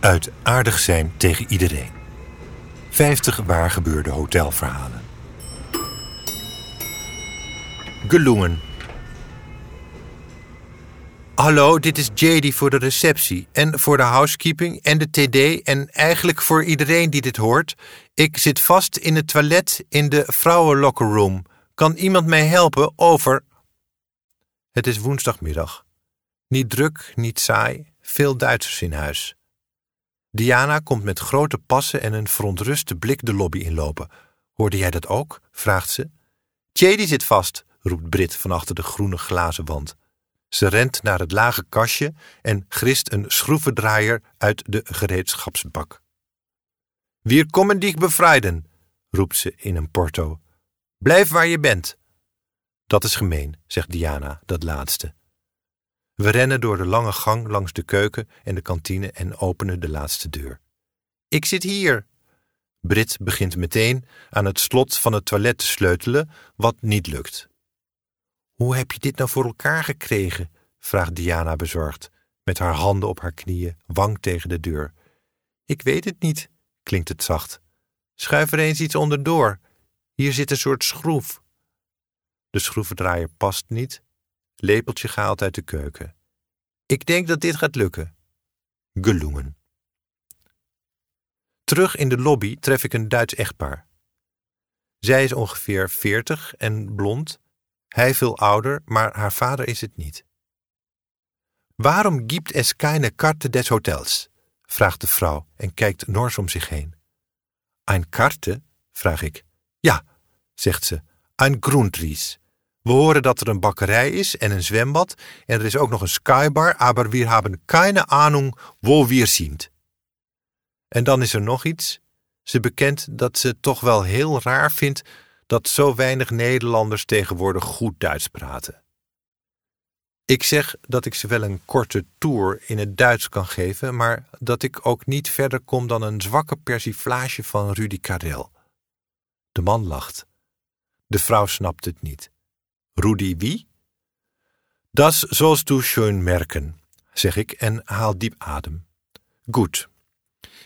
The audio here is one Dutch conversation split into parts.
Uit aardig zijn tegen iedereen. 50 waargebeurde hotelverhalen. Gelungen. Hallo, dit is JD voor de receptie en voor de housekeeping en de TD en eigenlijk voor iedereen die dit hoort. Ik zit vast in het toilet in de vrouwenlocker room. Kan iemand mij helpen? Over. Het is woensdagmiddag. Niet druk, niet saai, veel Duitsers in huis. Diana komt met grote passen en een verontruste blik de lobby inlopen. Hoorde jij dat ook? vraagt ze. JD zit vast, roept Brit van achter de groene glazen wand. Ze rent naar het lage kastje en grist een schroevendraaier uit de gereedschapsbak. Wir kommen dich bevrijden, roept ze in een porto. Blijf waar je bent. Dat is gemeen, zegt Diana, dat laatste. We rennen door de lange gang langs de keuken en de kantine en openen de laatste deur. Ik zit hier. Brit begint meteen aan het slot van het toilet te sleutelen, wat niet lukt. Hoe heb je dit nou voor elkaar gekregen? vraagt Diana bezorgd, met haar handen op haar knieën, wang tegen de deur. Ik weet het niet, klinkt het zacht. Schuif er eens iets onderdoor. Hier zit een soort schroef. De schroevendraaier past niet. Lepeltje gehaald uit de keuken. Ik denk dat dit gaat lukken. Gelungen. Terug in de lobby tref ik een Duits echtpaar. Zij is ongeveer veertig en blond, hij veel ouder, maar haar vader is het niet. Waarom gibt es keine Karte des Hotels? vraagt de vrouw en kijkt nors om zich heen. Een karte? vraag ik. Ja, zegt ze, een Grundries. We horen dat er een bakkerij is en een zwembad en er is ook nog een skybar, aber wir haben keine Ahnung, wo wir sind. En dan is er nog iets. Ze bekent dat ze het toch wel heel raar vindt dat zo weinig Nederlanders tegenwoordig goed Duits praten. Ik zeg dat ik ze wel een korte tour in het Duits kan geven, maar dat ik ook niet verder kom dan een zwakke persiflage van Rudy Karel. De man lacht. De vrouw snapt het niet. Rudy wie? Das sollst du schön merken, zeg ik en haal diep adem. Goed.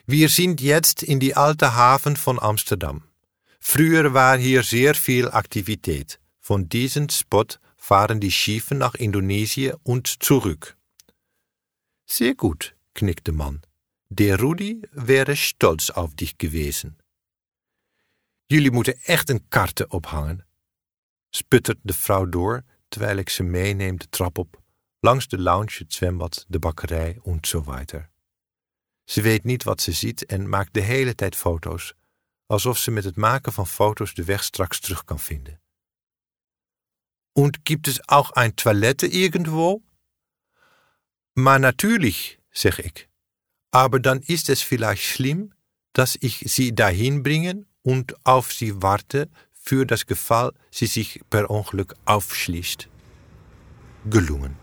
Wir sind jetzt in die alte Hafen von Amsterdam. Früher war hier sehr viel Aktivität. Von diesem Spot fahren die Schiffe nach Indonesien und zurück. Sehr gut, knickte Mann. Der Rudi wäre stolz auf dich gewesen. Jullie moeten echt een karte ophangen, sputtert de vrouw door terwijl ik ze meeneem de trap op, langs de lounge, het zwembad, de bakkerij en zo. Ze weet niet wat ze ziet en maakt de hele tijd foto's, alsof ze met het maken van foto's de weg straks terug kan vinden. Und gibt es auch ein Toilette irgendwo? Maar natürlich, zeg ik. Aber dann ist es vielleicht schlimm, dass ich sie dahin bringen und auf sie warte, für das Geval sie sich per Ongeluk aufschließt. Gelungen.